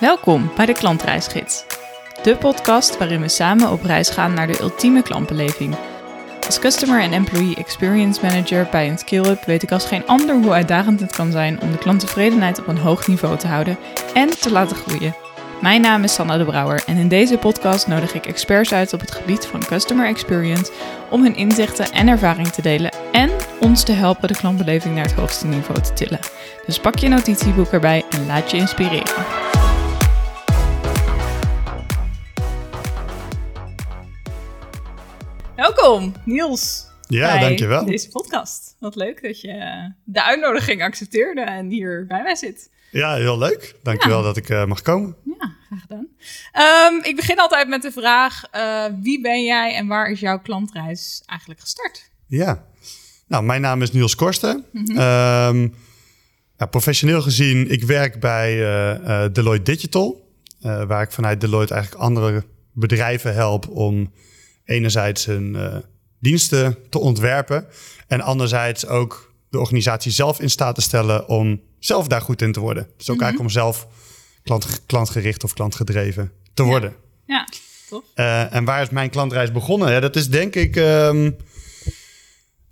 Welkom bij de Klantreisgids. De podcast waarin we samen op reis gaan naar de ultieme klantbeleving. Als Customer en Employee Experience Manager bij een skill-up weet ik als geen ander hoe uitdagend het kan zijn om de klanttevredenheid op een hoog niveau te houden en te laten groeien. Mijn naam is Sanna de Brouwer en in deze podcast nodig ik experts uit op het gebied van Customer Experience om hun inzichten en ervaring te delen en ons te helpen de klantbeleving naar het hoogste niveau te tillen. Dus pak je notitieboek erbij en laat je inspireren. Welkom, Niels. Ja, bij dankjewel. Deze podcast. Wat leuk dat je de uitnodiging accepteerde en hier bij mij zit. Ja, heel leuk. Dankjewel Ja. dat ik eh, mag komen. Ja, graag gedaan. Ehm, ik begin altijd met de vraag: eh, wie ben jij en waar is jouw klantreis eigenlijk gestart? Ja. Nou, mijn naam is Niels Korsten. Ehm, ja, professioneel gezien, ik werk bij eh, eh, Deloitte Digital. eh, waar ik vanuit Deloitte eigenlijk andere bedrijven help om enerzijds hun diensten te ontwerpen. En anderzijds ook de organisatie zelf in staat te stellen om zelf daar goed in te worden. Dus ook eigenlijk om zelf klant, klantgericht of klantgedreven te worden. Ja, tof. Eh, en waar is mijn klantreis begonnen? Ja, dat is denk ik ehm,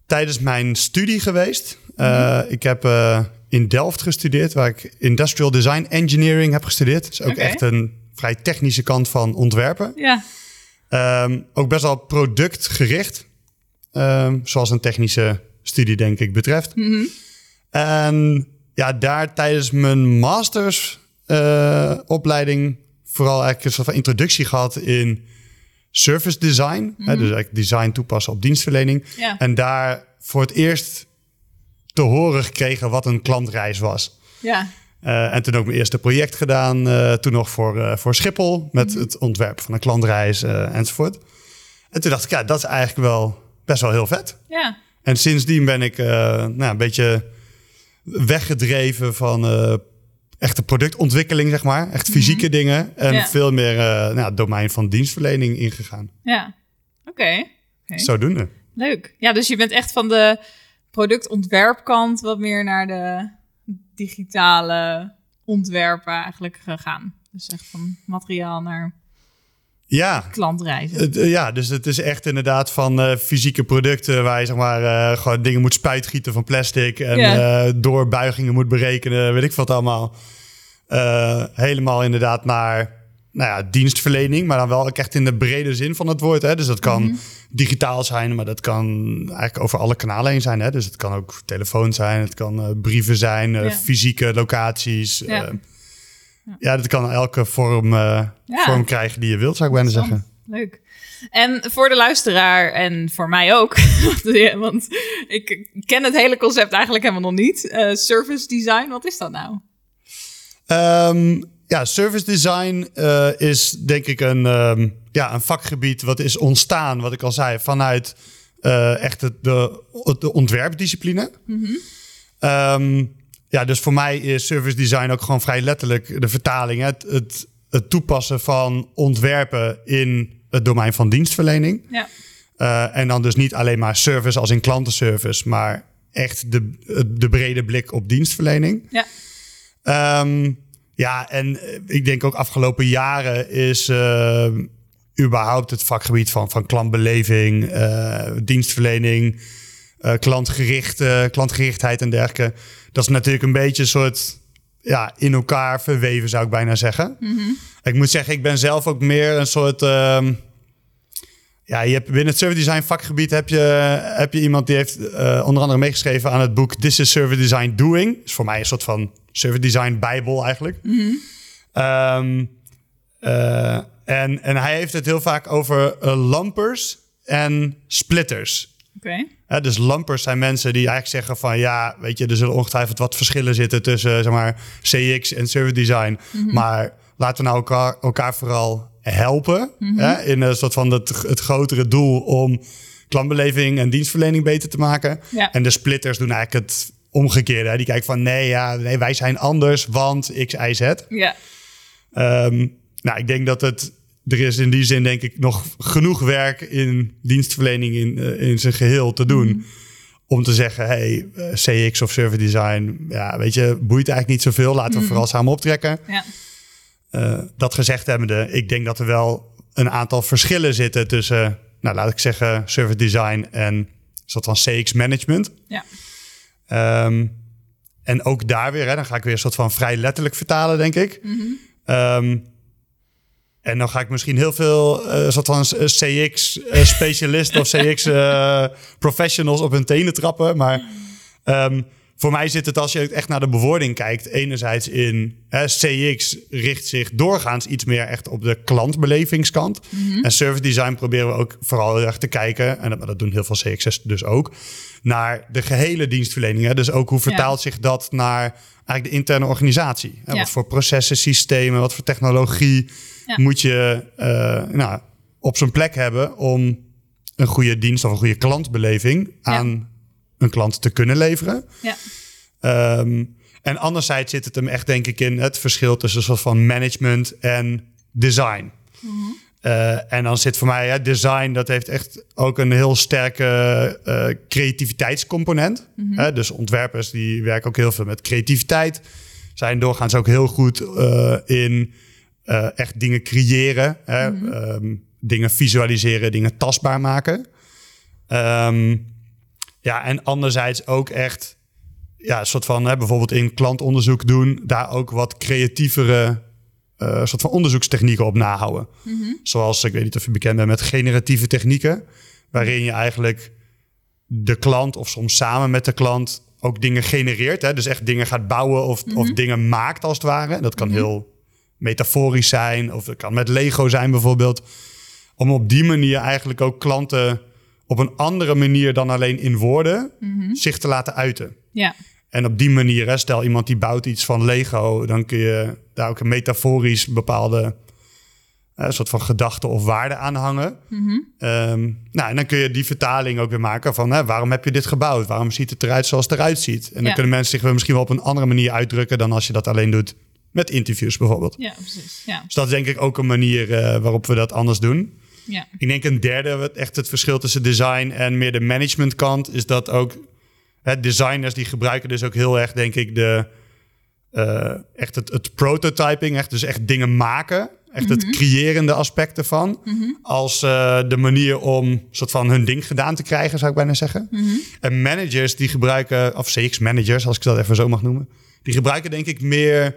tijdens mijn studie geweest. Eh, Ik heb eh, in Delft gestudeerd, waar ik Industrial Design Engineering heb gestudeerd. Is ook echt een vrij technische kant van ontwerpen. Ja, Ehm, ook best wel productgericht, ehm, zoals een technische studie denk ik betreft. En ja, daar tijdens mijn masters eh, opleiding vooral eigenlijk een soort van introductie gehad in service design. Hè, dus eigenlijk design toepassen op dienstverlening. Ja. En daar voor het eerst te horen gekregen wat een klantreis was. ja, Eh, en toen ook mijn eerste project gedaan. eh, toen nog voor, eh, voor Schiphol. Met het ontwerp van een klantreis enzovoort. En toen dacht ik, ja, dat is eigenlijk wel best wel heel vet. ja. En sindsdien ben ik nou, een beetje weggedreven van echte productontwikkeling, zeg maar. Echt fysieke dingen. En Ja. veel meer eh nou, domein van dienstverlening ingegaan. ja. Oké, Oké. Zodoende. leuk. Ja, dus je bent echt van de productontwerpkant wat meer naar de digitale ontwerpen eigenlijk gegaan. Dus echt van materiaal naar Ja, klantreizen. Eh, ja, dus het is echt inderdaad van eh, fysieke producten waar je zeg maar eh, gewoon dingen moet spuitgieten van plastic en Ja. doorbuigingen moet berekenen, weet ik wat allemaal. Helemaal inderdaad naar nou ja, dienstverlening, maar dan wel echt in de brede zin van het woord. Hè? Dus dat kan Mhm. digitaal zijn, maar dat kan eigenlijk over alle kanalen heen zijn. Hè? Dus het kan ook telefoon zijn, het kan brieven zijn, Ja. fysieke locaties. Ja. Ja. dat kan elke vorm, eh, Ja. vorm krijgen die je wilt, zou ik bijna zeggen. Leuk. En voor de luisteraar en voor mij ook, want ik ken het hele concept eigenlijk helemaal nog niet. Eh, service design, wat is dat nou? Ehm, ja, service design eh, is denk ik een, ehm, ja, een vakgebied wat is ontstaan, wat ik al zei, vanuit echt het, de, de ontwerpdiscipline. Ehm, ja, dus voor mij is service design ook gewoon vrij letterlijk de vertaling. hè. Het, het, het toepassen van ontwerpen in het domein van dienstverlening. Ja, Eh, en dan dus niet alleen maar service als in klantenservice, maar echt de, de brede blik op dienstverlening. ja, Ehm, ja, en eh, ik denk ook afgelopen jaren is eh, überhaupt het vakgebied van, van klantbeleving, eh, dienstverlening, eh, klantgericht, eh, klantgerichtheid en dergelijke. Dat is natuurlijk een beetje een soort ja, in elkaar verweven, zou ik bijna zeggen. Ik moet zeggen, ik ben zelf ook meer een soort. ehm, ja, je hebt binnen het service design vakgebied heb je, heb je iemand die heeft eh, onder andere meegeschreven aan het boek This is Service Design Doing. is voor mij een soort van service design bijbel eigenlijk. Ehm, eh, en, en hij heeft het heel vaak over lampers en splitters. oké. Hè, dus lampers zijn mensen die eigenlijk zeggen van ja, weet je, er zullen ongetwijfeld wat verschillen zitten tussen zeg maar CX en service design. Maar laten we nou elkaar, elkaar vooral helpen hè, in een soort van het, het grotere doel om klantbeleving en dienstverlening beter te maken. Ja. En de splitters doen eigenlijk het omgekeerde. Hè. Die kijken van nee, ja, nee, wij zijn anders, want X, Y, Z. Ja, Ehm, nou, ik denk dat het. Er is in die zin, denk ik, nog genoeg werk in dienstverlening in, eh, in zijn geheel te doen. Om te zeggen: hey, eh, CX of service design, ja, weet je, boeit eigenlijk niet zoveel. Laten we vooral samen optrekken. ja, uh, dat gezegd hebbende, ik denk dat er wel een aantal verschillen zitten tussen, nou laat ik zeggen, service design en soort van CX management. Ja. Um, en ook daar weer, hè, dan ga ik weer een soort van vrij letterlijk vertalen, denk ik. Mm um, en dan ga ik misschien heel veel uh, soort van CX-specialisten of CX-professionals op hun tenen trappen. Maar um, voor mij zit het als je echt naar de bewoording kijkt, enerzijds in hè, CX richt zich doorgaans iets meer echt op de klantbelevingskant. Mhm. En service design proberen we ook vooral heel erg te kijken, en dat, dat doen heel veel CX's dus ook, naar de gehele dienstverlening. Hè. Dus ook hoe vertaalt zich dat naar eigenlijk de interne organisatie? Hè? Ja. Wat voor processen, systemen, wat voor technologie Ja. moet je uh, nou, op zijn plek hebben om een goede dienst of een goede klantbeleving aan een klant te kunnen leveren. Ja. Um, en anderzijds zit het hem echt, denk ik, in het verschil tussen een soort van management en design. Mm uh, en dan zit voor mij, design, dat heeft echt ook een heel sterke uh, creativiteitscomponent. Mm -hmm. Hè, dus ontwerpers die werken ook heel veel met creativiteit. Zijn doorgaans ook heel goed uh, in echt dingen creëren. Hè, Mhm. um, dingen visualiseren, dingen tastbaar maken. Um, ja, en anderzijds ook echt ja, een soort van hè, bijvoorbeeld in klantonderzoek doen, daar ook wat creatievere uh, soort van onderzoekstechnieken op nahouden. Mhm. Zoals ik weet niet of je bekend bent met generatieve technieken, waarin je eigenlijk de klant of soms samen met de klant ook dingen genereert. Hè? Dus echt dingen gaat bouwen of, of dingen maakt als het ware. Dat kan heel metaforisch zijn of het kan met Lego zijn bijvoorbeeld. Om op die manier eigenlijk ook klanten op een andere manier dan alleen in woorden zich te laten uiten. Ja. En op die manier, hè, stel iemand die bouwt iets van Lego, dan kun je daar ook een metaforisch bepaalde soort van gedachte of waarde aan hangen. Mhm. Um, nou, en dan kun je die vertaling ook weer maken van hè, waarom heb je dit gebouwd? Waarom ziet het eruit zoals het eruit ziet? En dan Ja. kunnen mensen zich wel misschien wel op een andere manier uitdrukken dan als je dat alleen doet met interviews bijvoorbeeld. Ja, precies. Ja. Dus dat is denk ik ook een manier uh, waarop we dat anders doen. Ja. Ik denk een derde, wat echt het verschil tussen design en meer de managementkant, is dat ook hè, designers die gebruiken dus ook heel erg, denk ik, de uh, echt het, het prototyping, echt dus echt dingen maken, echt het creërende aspect ervan, als uh, de manier om soort van hun ding gedaan te krijgen, zou ik bijna zeggen. En managers die gebruiken, of CX managers, als ik dat even zo mag noemen, die gebruiken denk ik meer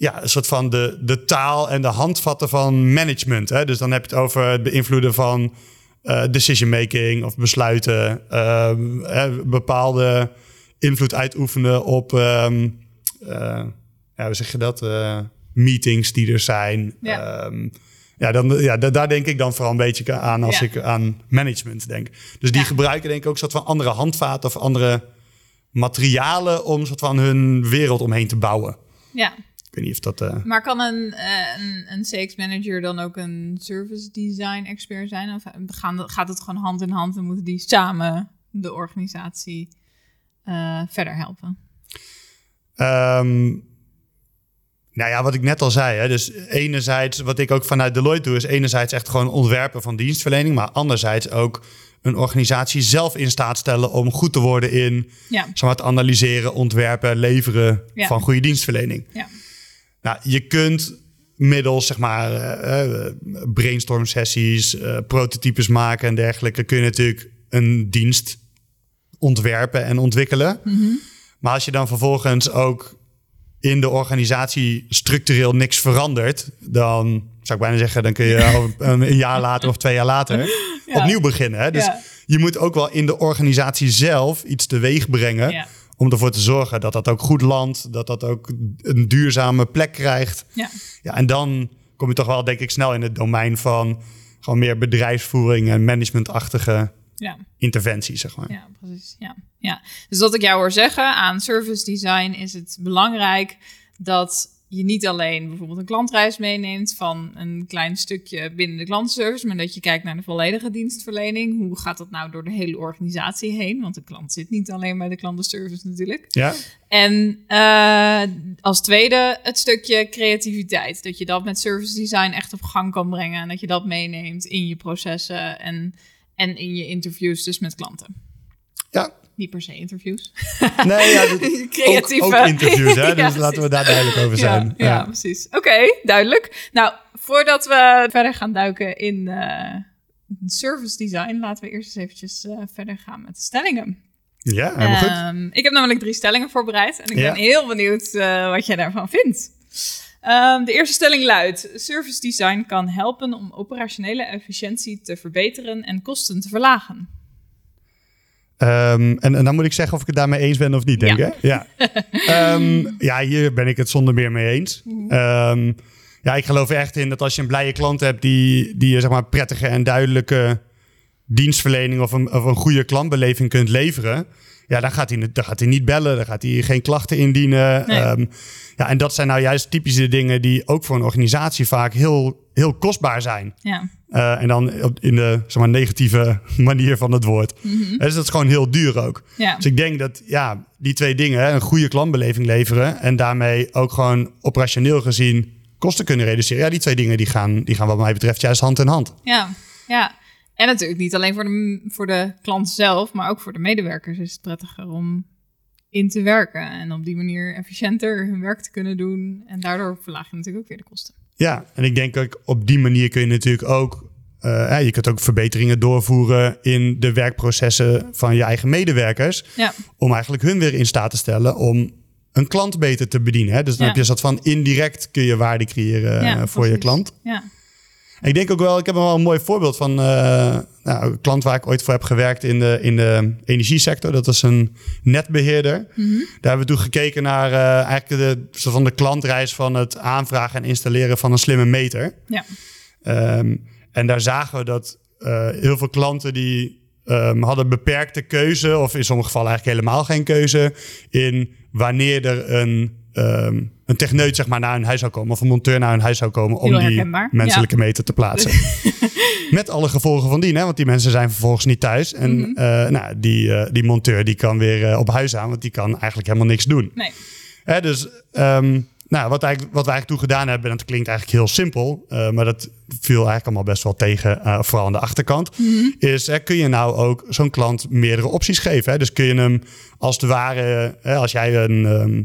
ja, een soort van de, de taal en de handvatten van management. Hè? Dus dan heb je het over het beïnvloeden van uh, decision making of besluiten, um, hè, bepaalde invloed uitoefenen op, um, uh, ja, hoe zeg je dat? Uh, meetings die er zijn. Ja. Um, ja, dan, ja, daar denk ik dan vooral een beetje aan als Ja. ik aan management denk. Dus die Ja. gebruiken denk ik ook een soort van andere handvaten of andere materialen om soort van hun wereld omheen te bouwen. ja. Ik weet niet of dat... eh, Maar kan een, eh, een, een CX manager dan ook een service design expert zijn? Of gaan, gaat het gewoon hand in hand en moeten die samen de organisatie eh, verder helpen? Ehm, nou ja, wat ik net al zei. Hè, dus enerzijds, wat ik ook vanuit Deloitte doe, is enerzijds echt gewoon ontwerpen van dienstverlening. Maar anderzijds ook een organisatie zelf in staat stellen om goed te worden in Ja, zeg maar, het analyseren, ontwerpen, leveren Ja. van goede dienstverlening. ja, Nou, je kunt middels zeg maar eh, brainstorm sessies, eh, prototypes maken en dergelijke, kun je natuurlijk een dienst ontwerpen en ontwikkelen. Maar als je dan vervolgens ook in de organisatie structureel niks verandert, dan zou ik bijna zeggen, dan kun je een, een jaar later of twee jaar later Ja. opnieuw beginnen. Hè? Dus Ja. je moet ook wel in de organisatie zelf iets teweeg brengen ja, om ervoor te zorgen dat dat ook goed landt, dat dat ook een duurzame plek krijgt. ja, Ja, en dan kom je toch wel, denk ik, snel in het domein van gewoon meer bedrijfsvoering en managementachtige ja. interventie, zeg maar. Ja, precies. Ja. Ja. Dus wat ik jou hoor zeggen aan service design is het belangrijk dat je niet alleen bijvoorbeeld een klantreis meeneemt van een klein stukje binnen de klantenservice, maar dat je kijkt naar de volledige dienstverlening. Hoe gaat dat nou door de hele organisatie heen? Want de klant zit niet alleen bij de klantenservice natuurlijk. Ja, En eh, als tweede het stukje creativiteit. Dat je dat met service design echt op gang kan brengen. En dat je dat meeneemt in je processen en, en in je interviews dus met klanten. ja. Niet per se interviews. Nee, ja, Creatieve. Ook, ook interviews, hè? Ja, dus laten we daar duidelijk over zijn. Ja, ja, precies. Oké, duidelijk. Nou, voordat we verder gaan duiken in eh, service design, laten we eerst eens eventjes eh, verder gaan met de stellingen. Ja, helemaal goed. Ehm, ik heb namelijk drie stellingen voorbereid en ik Ja. ben heel benieuwd eh, wat jij daarvan vindt. Ehm, de eerste stelling luidt: Service design kan helpen om operationele efficiëntie te verbeteren en kosten te verlagen. Ehm, en, en dan moet ik zeggen of ik het daarmee eens ben of niet, denk Ja. ik. Ja. Ehm, ja, hier ben ik het zonder meer mee eens. Mhm. Ehm, ja, ik geloof er echt in dat als je een blije klant hebt die, die je zeg maar prettige en duidelijke dienstverlening of een, of een goede klantbeleving kunt leveren. Ja, dan gaat, hij, dan gaat hij niet bellen, dan gaat hij geen klachten indienen. Nee. Ehm, ja, en dat zijn nou juist typische dingen die ook voor een organisatie vaak heel, heel kostbaar zijn. Ja, Eh, en dan op- in de zeg maar, negatieve manier van het woord. Dus dat is gewoon heel duur ook. ja. Dus ik denk dat ja, die twee dingen, een goede klantbeleving leveren en daarmee ook gewoon operationeel gezien kosten kunnen reduceren. Ja, die twee dingen die gaan, die gaan wat mij betreft juist hand in hand. Ja, ja. En natuurlijk niet alleen voor de, voor de klant zelf, maar ook voor de medewerkers is het prettiger om in te werken. En op die manier efficiënter hun werk te kunnen doen. En daardoor verlaag je natuurlijk ook weer de kosten. Ja, en ik denk ook op die manier kun je natuurlijk ook, eh, je kunt ook verbeteringen doorvoeren in de werkprocessen van je eigen medewerkers. Ja, Om eigenlijk hun weer in staat te stellen om een klant beter te bedienen. Hè? Dus dan Ja. heb je een soort van indirect kun je waarde creëren Ja, eh, voor je klant. ja. En Ik denk ook wel, ik heb wel een mooi voorbeeld van eh, nou, een klant waar ik ooit voor heb gewerkt in de, in de energiesector. Dat is een netbeheerder. Daar hebben we toen gekeken naar eh, eigenlijk de, soort van de klantreis van het aanvragen en installeren van een slimme meter. ja. Ehm, en daar zagen we dat eh, heel veel klanten die ehm, hadden beperkte keuze, of in sommige gevallen eigenlijk helemaal geen keuze, in wanneer er een, ehm, een techneut zeg maar, naar hun huis zou komen, of een monteur naar hun huis zou komen om die menselijke meter te plaatsen. Met alle gevolgen van die, hè? want die mensen zijn vervolgens niet thuis. En Mhm. eh, nou, die, eh, die monteur die kan weer eh, op huis aan, want die kan eigenlijk helemaal niks doen. Nee. Hè, dus ehm, nou, wat, eigenlijk, wat wij eigenlijk toen gedaan hebben, en dat klinkt eigenlijk heel simpel, maar dat viel eigenlijk allemaal best wel tegen, vooral aan de achterkant, is hè, kun je nou ook zo'n klant meerdere opties geven. Hè? Dus kun je hem als het ware, hè, als jij een, ehm,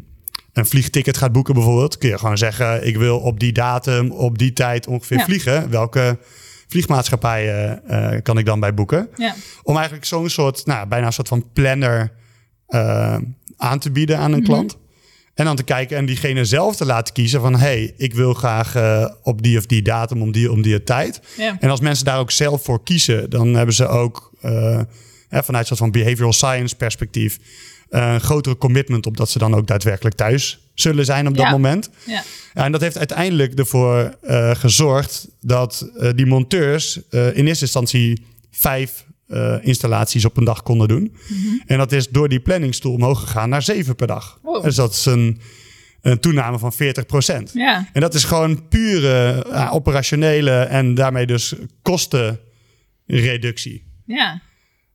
een vliegticket gaat boeken bijvoorbeeld, kun je gewoon zeggen, ik wil op die datum, op die tijd ongeveer Ja. vliegen. Welke vliegmaatschappijen eh, kan ik dan bij boeken? Ja, Om eigenlijk zo'n soort, nou, bijna een soort van planner eh, aan te bieden aan een Mhm. klant. En dan te kijken en diegene zelf te laten kiezen van... hey, ik wil graag eh, op die of die datum om die om die tijd. ja. En als mensen daar ook zelf voor kiezen... dan hebben ze ook hè, vanuit een soort van behavioral science perspectief... eh, een grotere commitment op dat ze dan ook daadwerkelijk thuis zullen zijn op dat Ja. moment. ja. En dat heeft uiteindelijk ervoor eh, gezorgd dat eh, die monteurs in eerste instantie vijf installaties op een dag konden doen. En dat is door die planningstoel omhoog gegaan naar zeven per dag. Wow. Dus dat is een, een toename van 40 procent. Ja, En dat is gewoon pure operationele en daarmee dus kostenreductie. ja.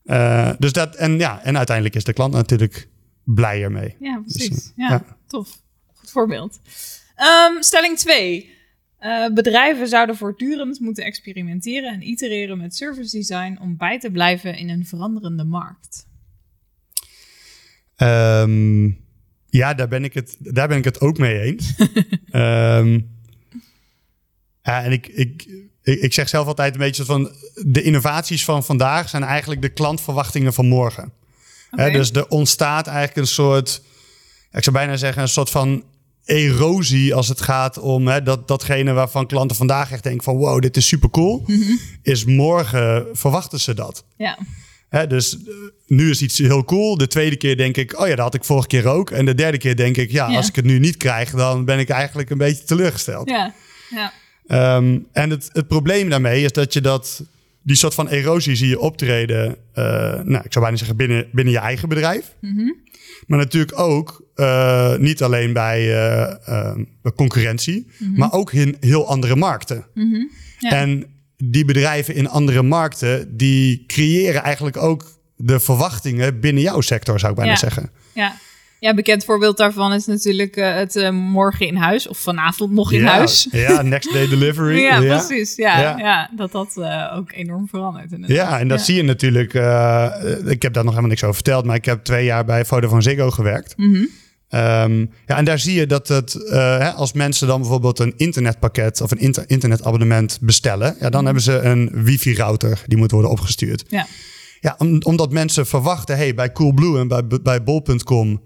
Eh, dus dat, en, ja, en uiteindelijk is de klant natuurlijk blijer mee. Ja, precies. Dus, ja, ja. tof. Goed voorbeeld. Ehm, stelling 2. bedrijven zouden voortdurend moeten experimenteren en itereren met service design om bij te blijven in een veranderende markt. Ehm, ja, daar ben, ik het, daar ben ik het ook mee eens. Ehm, ja, en ik, ik, ik, ik zeg zelf altijd een beetje van... de innovaties van vandaag zijn eigenlijk de klantverwachtingen van morgen. Dus er ontstaat eigenlijk een soort... ik zou bijna zeggen een soort van erosie als het gaat om dat, datgene waarvan klanten vandaag echt denken van... wow, dit is super cool. Is morgen verwachten ze dat. Ja, dus eh, nu is iets heel cool. De tweede keer denk ik, oh ja, dat had ik vorige keer ook. En de derde keer denk ik, ja, Ja. als ik het nu niet krijg, dan ben ik eigenlijk een beetje teleurgesteld. ja, ja. Ehm, en het, het probleem daarmee is dat je dat, die soort van erosie zie je optreden, eh, nou, ik zou bijna zeggen binnen, binnen je eigen bedrijf. Maar natuurlijk ook eh, niet alleen bij eh, eh, concurrentie, maar ook in heel andere markten. Ja. En die bedrijven in andere markten, die creëren eigenlijk ook de verwachtingen binnen jouw sector, zou ik bijna Ja. zeggen. ja. Ja, bekend voorbeeld daarvan is natuurlijk uh, het uh, morgen in huis of vanavond nog in ja, huis. Ja, next day delivery. ja, precies. Ja, ja. ja dat dat uh, ook enorm verandert. Inderdaad. Ja, en dat zie je natuurlijk. ik heb daar nog helemaal niks over verteld, maar ik heb twee jaar bij Vodafone Ziggo gewerkt. Mm -hmm. Um, ja, en daar zie je dat het, hè, als mensen dan bijvoorbeeld een internetpakket of een inter internetabonnement bestellen, ja, dan Mhm. hebben ze een wifi-router die moet worden opgestuurd. Ja. Ja, om, omdat mensen verwachten, hey, bij Coolblue en bij, bij bol.com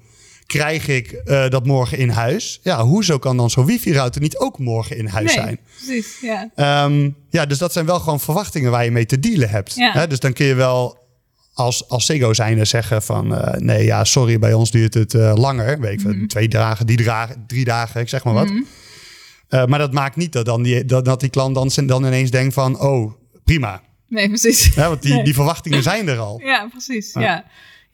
krijg ik uh, dat morgen in huis. Ja, hoezo kan dan zo'n wifi-router niet ook morgen in huis nee, zijn? Precies, ja. Um, ja, dus dat zijn wel gewoon verwachtingen waar je mee te dealen hebt. Ja. Hè? Dus dan kun je wel als, als Sego zijnde zeggen van... Uh, nee, ja, sorry, bij ons duurt het uh, langer. Weet ik, mm -hmm. twee dagen, die dagen, drie dagen, ik zeg maar wat. Mhm. Mm -hmm. maar dat maakt niet dat, dan die, dat, dat die klant dan, dan ineens denkt van... oh, prima. Nee, precies. Ja, want die, Nee. die verwachtingen zijn er al. Ja, precies. Ja. ja.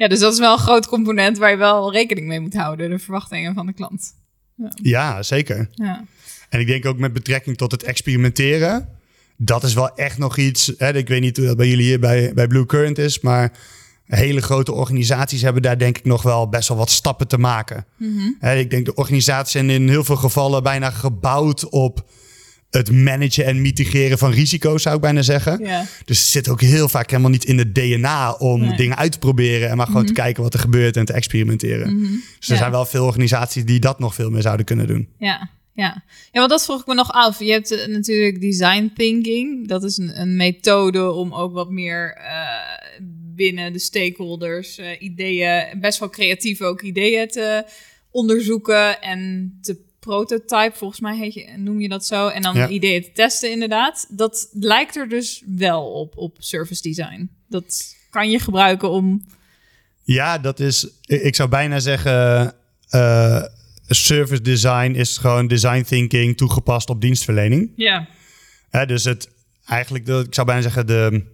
Dus dat is wel een groot component waar je wel rekening mee moet houden. De verwachtingen van de klant. Ja, Ja, zeker. ja. En ik denk ook met betrekking tot het experimenteren. Dat is wel echt nog iets. Hè, ik weet niet hoe dat bij jullie hier bij, bij Blue Current is. Maar hele grote organisaties hebben daar denk ik nog wel best wel wat stappen te maken. Hè, ik denk de organisaties zijn in heel veel gevallen bijna gebouwd op het managen en mitigeren van risico's, zou ik bijna zeggen. ja. Dus het zit ook heel vaak helemaal niet in het DNA om Nee. dingen uit te proberen en maar gewoon te kijken wat er gebeurt en te experimenteren. Mhm. Dus er Ja. zijn wel veel organisaties die dat nog veel meer zouden kunnen doen. Ja, ja. ja, want dat vroeg ik me nog af. Je hebt eh, natuurlijk design thinking. Dat is een, een methode om ook wat meer eh, binnen de stakeholders eh, ideeën, best wel creatief ook ideeën te onderzoeken en te prototype, volgens mij heet je, noem je dat zo. En dan Ja. ideeën te testen inderdaad. Dat lijkt er dus wel op, op service design. Dat kan je gebruiken om... Ja, dat is. Ik zou bijna zeggen. eh, service design is gewoon design thinking toegepast op dienstverlening. Ja, Hè, dus het eigenlijk, de, ik zou bijna zeggen, de,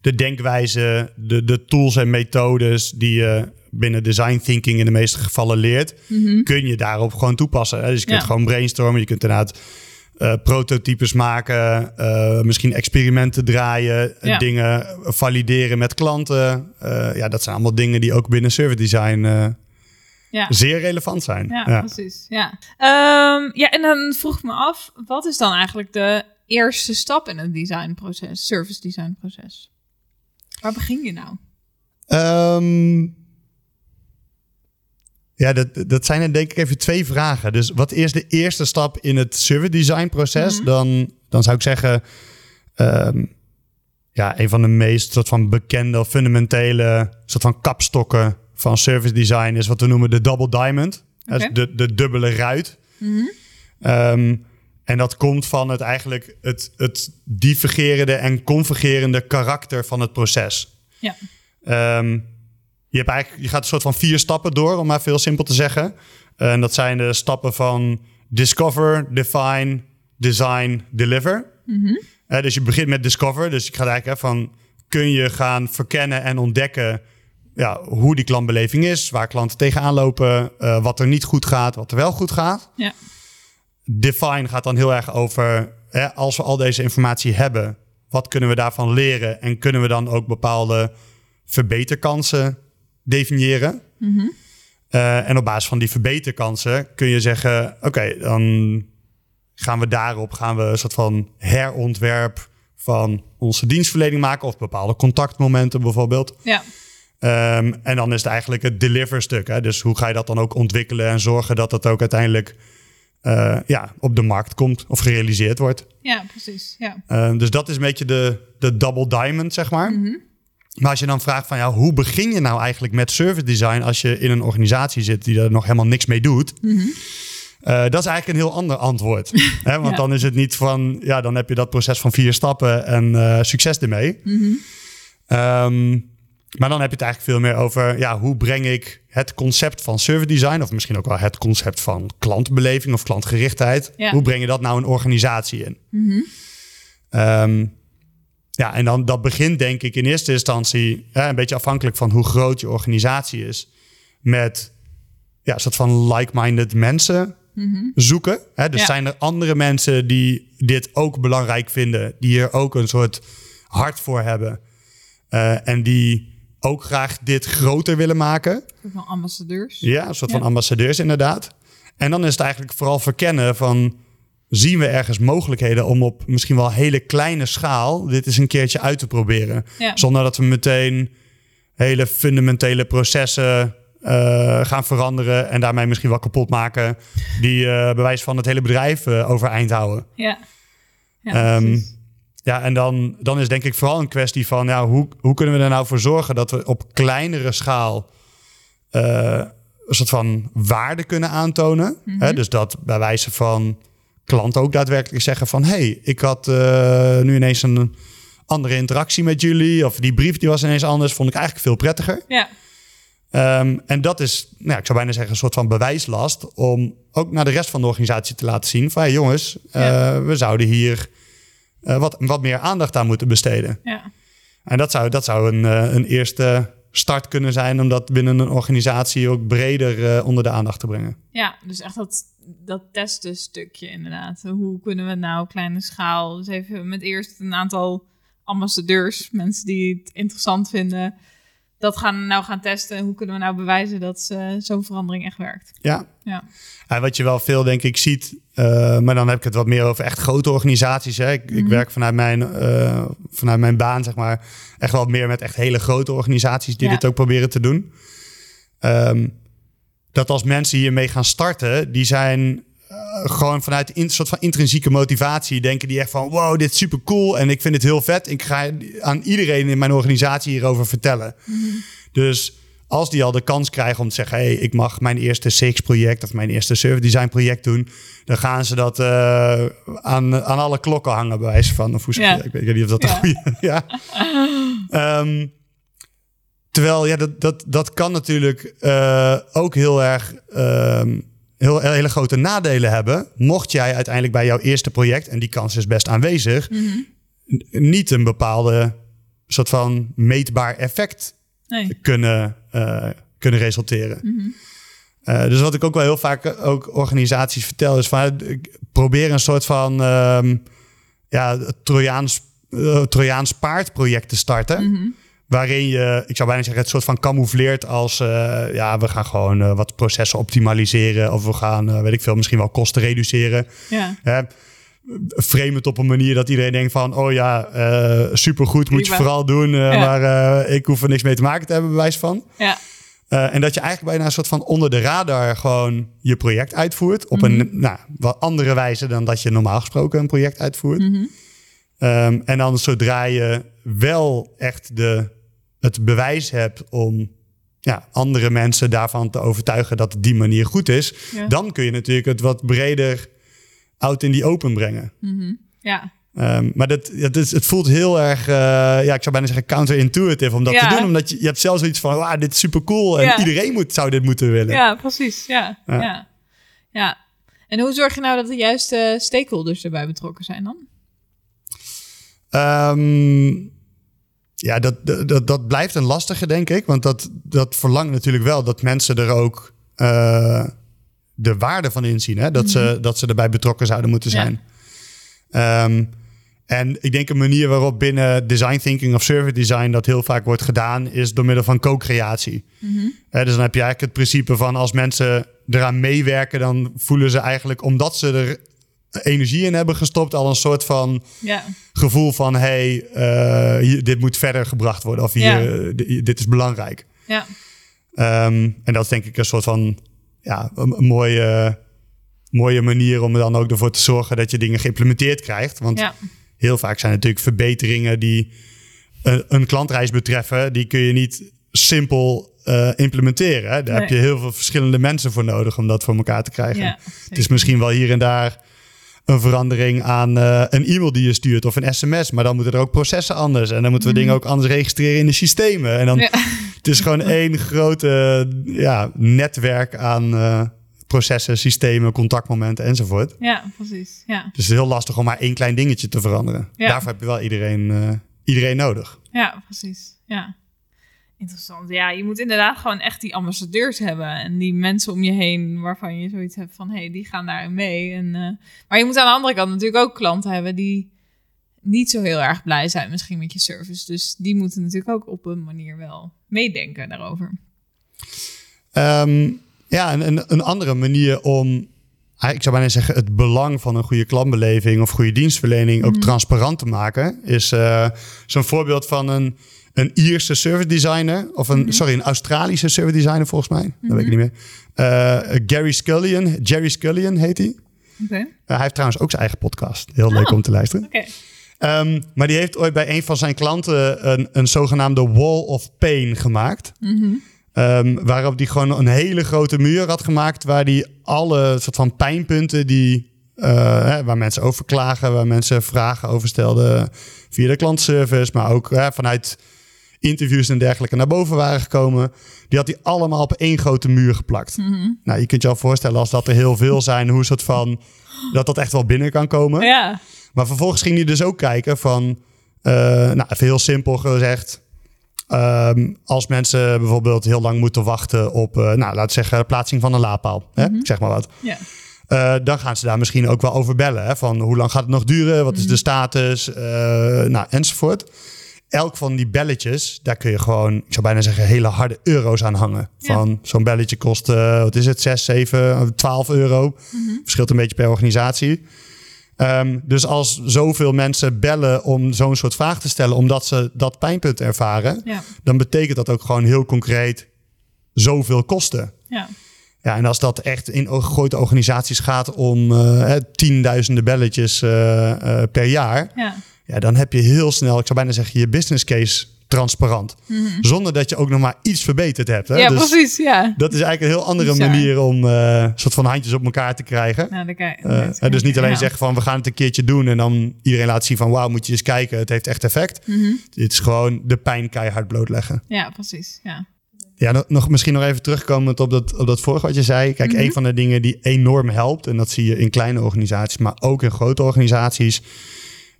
de denkwijze, de, de tools en methodes die je binnen design thinking in de meeste gevallen leert, kun je daarop gewoon toepassen. Hè? Dus je kunt Ja. gewoon brainstormen, je kunt inderdaad eh, prototypes maken, eh, misschien experimenten draaien, Ja. dingen valideren met klanten. Eh, ja, dat zijn allemaal dingen die ook binnen service design eh, ja. zeer relevant zijn. Ja, Ja. precies. Ja. Ehm, ja, en dan vroeg ik me af, wat is dan eigenlijk de eerste stap in het designproces, service designproces? Waar begin je nou? Ehm, ja, dat, dat zijn er denk ik even twee vragen. Dus wat is de eerste stap in het service design proces? Mhm. dan, dan zou ik zeggen, ehm, ja, een van de meest soort van bekende of fundamentele soort van kapstokken van service design is wat we noemen de double diamond. Dat is Oké. de, de dubbele ruit. Mhm. Ehm, en dat komt van het eigenlijk het, het divergerende en convergerende karakter van het proces. Ja. Ehm, je, hebt eigenlijk, je gaat een soort van vier stappen door, om maar veel simpel te zeggen. En dat zijn de stappen van discover, define, design, deliver. Mhm. Eh, dus je begint met discover. Dus je gaat eigenlijk hè, van kun je gaan verkennen en ontdekken ja, hoe die klantbeleving is, waar klanten tegenaan lopen, eh, wat er niet goed gaat, wat er wel goed gaat. Ja. Define gaat dan heel erg over, hè, als we al deze informatie hebben, wat kunnen we daarvan leren en kunnen we dan ook bepaalde verbeterkansen definiëren? Mhm. Eh, en op basis van die verbeterkansen kun je zeggen: oké, dan gaan we daarop gaan we een soort van herontwerp van onze dienstverlening maken of bepaalde contactmomenten bijvoorbeeld. Ja. Ehm, en dan is het eigenlijk het deliver stuk. Hè? Dus hoe ga je dat dan ook ontwikkelen en zorgen dat dat ook uiteindelijk eh, ja, op de markt komt of gerealiseerd wordt. ja, precies. Ja. Ehm, dus dat is een beetje de, de double diamond, zeg maar. Mhm. Maar als je dan vraagt van ja, hoe begin je nou eigenlijk met service design als je in een organisatie zit die er nog helemaal niks mee doet? Mhm. Eh, dat is eigenlijk een heel ander antwoord. hè? Want Ja. dan is het niet van ja, dan heb je dat proces van vier stappen en eh, succes ermee. Mhm. Ehm, maar dan heb je het eigenlijk veel meer over ja, hoe breng ik het concept van service design, of misschien ook wel het concept van klantbeleving of klantgerichtheid, Ja. hoe breng je dat nou een organisatie in? Ehm, ja, en dan dat begint denk ik in eerste instantie, hè, een beetje afhankelijk van hoe groot je organisatie is, met ja, een soort van like-minded mensen Mhm. zoeken. Hè? Dus Ja. zijn er andere mensen die dit ook belangrijk vinden, die hier ook een soort hart voor hebben eh, en die ook graag dit groter willen maken. Van ambassadeurs. Ja, een soort van ambassadeurs inderdaad. En dan is het eigenlijk vooral verkennen van... zien we ergens mogelijkheden om op misschien wel hele kleine schaal... dit eens een keertje uit te proberen. Zonder dat we meteen hele fundamentele processen uh, gaan veranderen... en daarmee misschien wel kapot maken... die uh, bewijs van het hele bedrijf uh, overeind houden. Ja, ja um, ja, en dan, dan is denk ik vooral een kwestie van ja, hoe, hoe kunnen we er nou voor zorgen dat we op kleinere schaal een soort van waarde kunnen aantonen. Mm -hmm. Dus dat bij wijze van klanten ook daadwerkelijk zeggen van hey, ik had uh, nu ineens een andere interactie met jullie. Of die brief die was ineens anders, vond ik eigenlijk veel prettiger. Ja. Um, en dat is, nou, ik zou bijna zeggen, een soort van bewijslast om ook naar de rest van de organisatie te laten zien van hey, jongens, ja. uh, we zouden hier uh, wat, wat meer aandacht aan moeten besteden. Ja. En dat zou, dat zou een, een eerste start kunnen zijn om dat binnen een organisatie ook breder onder de aandacht te brengen. Ja, dus echt dat, dat testen stukje inderdaad. Hoe kunnen we nou kleine schaal, dus even met eerst een aantal ambassadeurs, mensen die het interessant vinden, dat gaan nou gaan testen. Hoe kunnen we nou bewijzen dat uh, zo'n verandering echt werkt? Ja. ja. En wat je wel veel, denk ik, ziet, uh, maar dan heb ik het wat meer over echt grote organisaties. Hè. Ik, mm ik werk vanuit mijn, uh, vanuit mijn baan, zeg maar, echt wel meer met echt hele grote organisaties die ja. dit ook proberen te doen. Um, dat als mensen hiermee gaan starten, die zijn gewoon vanuit een soort van intrinsieke motivatie denken die echt van wow, dit is super cool en ik vind het heel vet. Ik ga aan iedereen in mijn organisatie hierover vertellen. Mhm. Mm. Dus als die al de kans krijgen om te zeggen: hey, ik mag mijn eerste CX-project of mijn eerste service design project doen, dan gaan ze dat uh, aan, aan alle klokken hangen, bij wijze van. Of hoe ja. Ik weet niet of dat ja. goede. ja. um, terwijl, ja, dat, dat, dat kan natuurlijk uh, ook heel erg. Um, heel, hele grote nadelen hebben. Mocht jij uiteindelijk bij jouw eerste project, en die kans is best aanwezig, mm -hmm. niet een bepaalde soort van meetbaar effect nee. kunnen, uh, kunnen resulteren. Mm -hmm. uh, dus wat ik ook wel heel vaak ook organisaties vertel, is van probeer een soort van um, ja, Trojaans, uh, Trojaans paardproject te starten. Mm -hmm waarin je, ik zou bijna zeggen, het soort van camoufleert als uh, ja, we gaan gewoon uh, wat processen optimaliseren of we gaan, uh, weet ik veel, misschien wel kosten reduceren. Ja. frame het op een manier dat iedereen denkt van, oh ja, supergoed, moet je vooral doen, ja. maar ik hoef er niks mee te maken te hebben, bewijs van. Ja. en dat je eigenlijk bijna een soort van onder de radar gewoon je project uitvoert op mm -hmm. een nou, wat andere wijze dan dat je normaal gesproken een project uitvoert. Mm -hmm. um, en dan zodra je wel echt de het bewijs hebt om ja, andere mensen daarvan te overtuigen dat het die manier goed is, ja. dan kun je natuurlijk het wat breder out in die open brengen. Mm -hmm. Ja. Um, maar dat, dat is, het voelt heel erg, uh, ja, ik zou bijna zeggen counterintuitive om dat ja. te doen. Omdat je, je hebt zelfs zoiets van, wow, dit is super cool en ja. iedereen moet, zou dit moeten willen. Ja, precies. Ja. Ja. ja. ja. En hoe zorg je nou dat de juiste stakeholders erbij betrokken zijn dan? Um, ja, dat, dat, dat blijft een lastige, denk ik. Want dat, dat verlangt natuurlijk wel dat mensen er ook uh, de waarde van inzien. Hè? Dat, mm -hmm. ze, dat ze erbij betrokken zouden moeten zijn. Ja. Um, en ik denk een manier waarop binnen design thinking of service design dat heel vaak wordt gedaan, is door middel van co-creatie. Mm -hmm. uh, dus dan heb je eigenlijk het principe van als mensen eraan meewerken, dan voelen ze eigenlijk, omdat ze er energie in hebben gestopt, al een soort van ja. gevoel van hey, uh, hier, dit moet verder gebracht worden of hier, ja. dit is belangrijk. Ja. Um, en dat is denk ik een soort van ja, een, een mooie, mooie manier om er dan ook ervoor te zorgen dat je dingen geïmplementeerd krijgt. Want ja. heel vaak zijn natuurlijk verbeteringen die een, een klantreis betreffen, die kun je niet simpel uh, implementeren. Daar Nee. heb je heel veel verschillende mensen voor nodig om dat voor elkaar te krijgen. Ja, het is misschien wel hier en daar een verandering aan uh, een e-mail die je stuurt of een sms. Maar dan moeten er ook processen anders. En dan moeten we Mhm. dingen ook anders registreren in de systemen. En dan Ja. het is gewoon één grote ja, netwerk aan uh, processen, systemen, contactmomenten enzovoort. ja, precies. Ja. Dus het is heel lastig om maar één klein dingetje te veranderen. Ja. Daarvoor heb je wel iedereen, uh, iedereen nodig. ja, precies. Ja. Interessant. Ja, je moet inderdaad gewoon echt die ambassadeurs hebben. En die mensen om je heen waarvan je zoiets hebt van... hé, hey, die gaan daarin mee. En, uh, maar je moet aan de andere kant natuurlijk ook klanten hebben... die niet zo heel erg blij zijn misschien met je service. Dus die moeten natuurlijk ook op een manier wel meedenken daarover. Ehm, ja, een, een, een andere manier om, ah, ik zou bijna zeggen, het belang van een goede klantbeleving of goede dienstverlening ook Mhm. transparant te maken, is eh, zo'n voorbeeld van een, een Ierse service designer, of een, Mhm. sorry, een Australische service designer volgens mij, dat weet ik niet meer. Eh, Gary Scullion, Jerry Scullion heet hij. Eh, hij heeft trouwens ook zijn eigen podcast. Heel leuk Oh. om te luisteren. Ehm, maar die heeft ooit bij een van zijn klanten een, een zogenaamde wall of pain gemaakt. Mhm. Ehm, waarop hij gewoon een hele grote muur had gemaakt. Waar hij alle soort van pijnpunten die, eh, hè, waar mensen over klagen, waar mensen vragen over stelden via de klantservice, maar ook hè, vanuit interviews en dergelijke naar boven waren gekomen. Die had hij allemaal op één grote muur geplakt. Mhm. Nou, je kunt je al voorstellen als dat er heel veel zijn, hoe soort van dat dat echt wel binnen kan komen. Ja. Maar vervolgens ging hij dus ook kijken van, eh, nou even heel simpel gezegd, ehm, als mensen bijvoorbeeld heel lang moeten wachten op, eh, nou laten we zeggen, plaatsing van een laadpaal, hè? ik zeg maar wat. Ja. Eh, dan gaan ze daar misschien ook wel over bellen. Hè? Van hoe lang gaat het nog duren? Wat is de status? Nou, enzovoort. Elk van die belletjes, daar kun je gewoon, ik zou bijna zeggen, hele harde euro's aan hangen. Ja. Van zo'n belletje kost, eh, wat is het, 6, 7, 12 euro. Verschilt een beetje per organisatie. Ehm, dus als zoveel mensen bellen om zo'n soort vraag te stellen, omdat ze dat pijnpunt ervaren, Ja. dan betekent dat ook gewoon heel concreet zoveel kosten. Ja. Ja, en als dat echt in grote organisaties gaat om eh, tienduizenden belletjes eh, per jaar, Ja. Ja, dan heb je heel snel, ik zou bijna zeggen, je business case transparant. Zonder dat je ook nog maar iets verbeterd hebt. Hè? Mhm. ja, Dus precies. Ja. dat is eigenlijk een heel andere Bizar. manier om een soort van handjes op elkaar te krijgen. Nou, Eh, dat dus niet alleen ja. zeggen van we gaan het een keertje doen en dan iedereen laat zien van wauw, moet je eens kijken, het heeft echt effect. Mhm. Dit is gewoon de pijn keihard blootleggen. Ja, precies. Ja. Ja, nog- nog, misschien nog even terugkomend op dat, op dat vorige wat je zei. Kijk, Mhm. een van de dingen die enorm helpt, en dat zie je in kleine organisaties, maar ook in grote organisaties,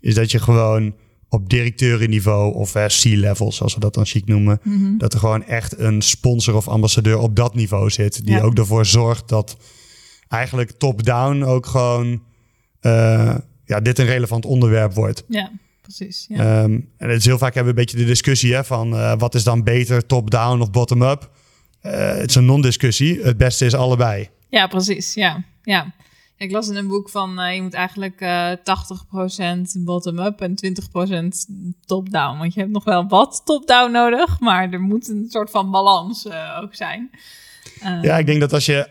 is dat je gewoon op directeurenniveau of C-level, zoals we dat dan chic noemen, Mhm. dat er gewoon echt een sponsor of ambassadeur op dat niveau zit, die Ja. ook ervoor zorgt dat eigenlijk top-down ook gewoon eh, ja, dit een relevant onderwerp wordt. ja, precies. Ja. Ehm, en het is heel vaak hebben we een beetje de discussie hè, van eh, wat is dan beter, top-down of bottom-up. Eh, het is een non-discussie. Het beste is allebei. Ja, precies. Ja, ja. Ik las in een boek van eh, je moet eigenlijk eh 80% bottom-up en 20% top-down. Want je hebt nog wel wat top-down nodig, maar er moet een soort van balans eh, ook zijn. Ja, ik denk dat als je,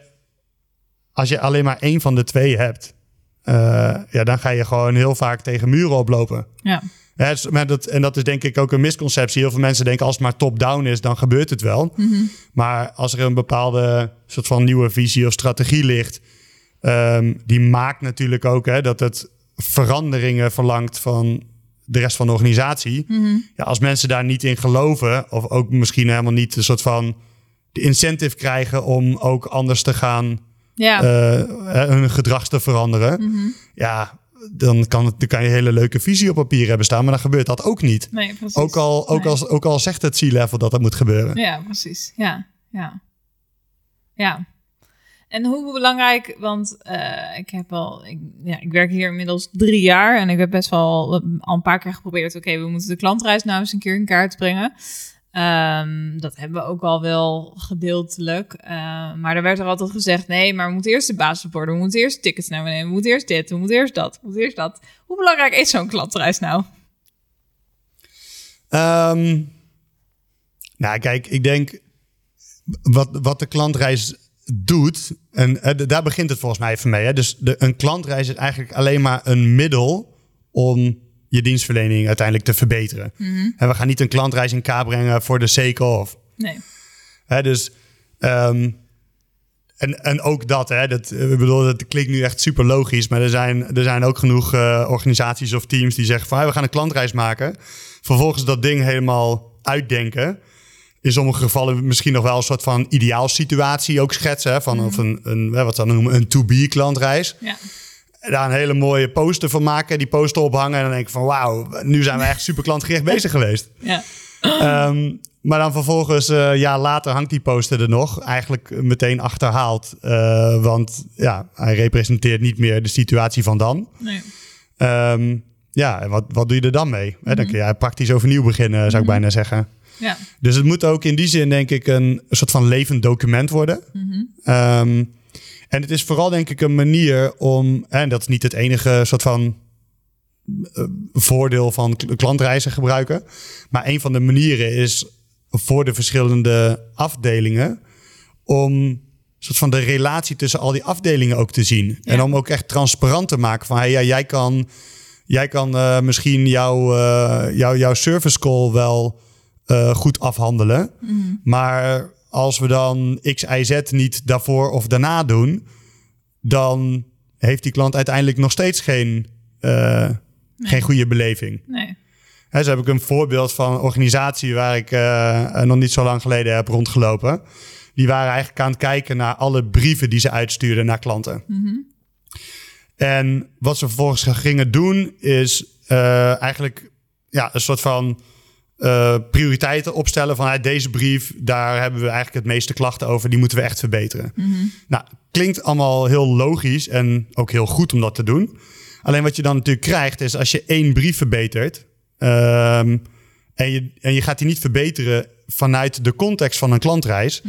als je alleen maar één van de twee hebt, ja, dan ga je gewoon heel vaak tegen muren oplopen. ja. Is- maar dat, en dat is denk ik ook een misconceptie. Heel veel mensen denken als het maar top-down is, dan gebeurt het wel. Mhm. Maar als er een bepaalde soort van nieuwe visie of strategie ligt, ehm, die maakt natuurlijk ook hè, dat het veranderingen verlangt van de rest van de organisatie. Mhm. Ja, als mensen daar niet in geloven, of ook misschien helemaal niet een soort van de incentive krijgen om ook anders te gaan, Ja. eh, hun gedrag te veranderen, Mhm. ja, dan kan, het, dan kan je een hele leuke visie op papier hebben staan, maar dan gebeurt dat ook niet. Nee, precies. Ook al, ook, Nee. als, ook al zegt het C-level dat dat moet gebeuren. Ja, precies. Ja, ja. Ja. En hoe belangrijk, want eh, ik heb al, ik, ja, ik werk hier inmiddels drie jaar en ik heb best wel al een paar keer geprobeerd. Oké, we moeten de klantreis nou eens een keer in kaart brengen. Ehm, dat hebben we ook al wel gedeeltelijk. Eh, maar er werd er altijd gezegd: nee, maar we moeten eerst de basis worden. We moeten eerst tickets naar beneden. We moeten eerst dit. We moeten eerst dat. We moeten eerst dat. Hoe belangrijk is zo'n klantreis nou? Ehm, nou, kijk, ik denk wat, wat de klantreis doet, en daar begint het volgens mij even mee. Hè? Dus de, een klantreis is eigenlijk alleen maar een middel om je dienstverlening uiteindelijk te verbeteren. En we gaan niet een klantreis in kaart brengen voor de sake of. Nee. Hè, dus, ehm, en, en ook dat, hè, dat, eh, ik bedoel, dat klinkt nu echt super logisch, maar er zijn, er zijn ook genoeg eh, organisaties of teams die zeggen van "Hey, we gaan een klantreis maken. Vervolgens dat ding helemaal uitdenken. In sommige gevallen misschien nog wel een soort van ideaalsituatie ook schetsen. Hè, van of een, een, wat ze dan noemen, een to-be klantreis. Ja. Daar een hele mooie poster van maken, die poster ophangen. En dan denk ik van wauw, nu zijn we echt super klantgericht bezig geweest. Ja. Ehm, maar dan vervolgens, eh, een jaar later, hangt die poster er nog. Eigenlijk meteen achterhaald. Eh, want ja, hij representeert niet meer de situatie van dan. Nee. Ehm, ja, en wat, wat doe je er dan mee? Hè, dan kun je praktisch overnieuw beginnen, zou ik bijna zeggen. Ja. Dus het moet ook in die zin, denk ik, een, soort van levend document worden. Ehm, en het is vooral, denk ik, een manier om, en dat is niet het enige soort van eh, voordeel van klantreizen gebruiken, maar een van de manieren is voor de verschillende afdelingen om soort van de relatie tussen al die afdelingen ook te zien. Ja. En om ook echt transparant te maken van, hey, ja, jij kan, jij kan eh, misschien jouw, eh, jouw, jouw service call wel eh, goed afhandelen. Maar als we dan X, Y, Z niet daarvoor of daarna doen, dan heeft die klant uiteindelijk nog steeds geen, eh, geen goede beleving. Nee. Hè, zo heb ik een voorbeeld van een organisatie waar ik eh, nog niet zo lang geleden heb rondgelopen. Die waren eigenlijk aan het kijken naar alle brieven die ze uitstuurden naar klanten. En wat ze vervolgens gingen doen is eigenlijk ja, een soort van eh, prioriteiten opstellen van hey, deze brief, daar hebben we eigenlijk het meeste klachten over, die moeten we echt verbeteren. Nou, klinkt allemaal heel logisch en ook heel goed om dat te doen. Alleen wat je dan natuurlijk krijgt is als je één brief verbetert ehm, en, je, en je gaat die niet verbeteren vanuit de context van een klantreis,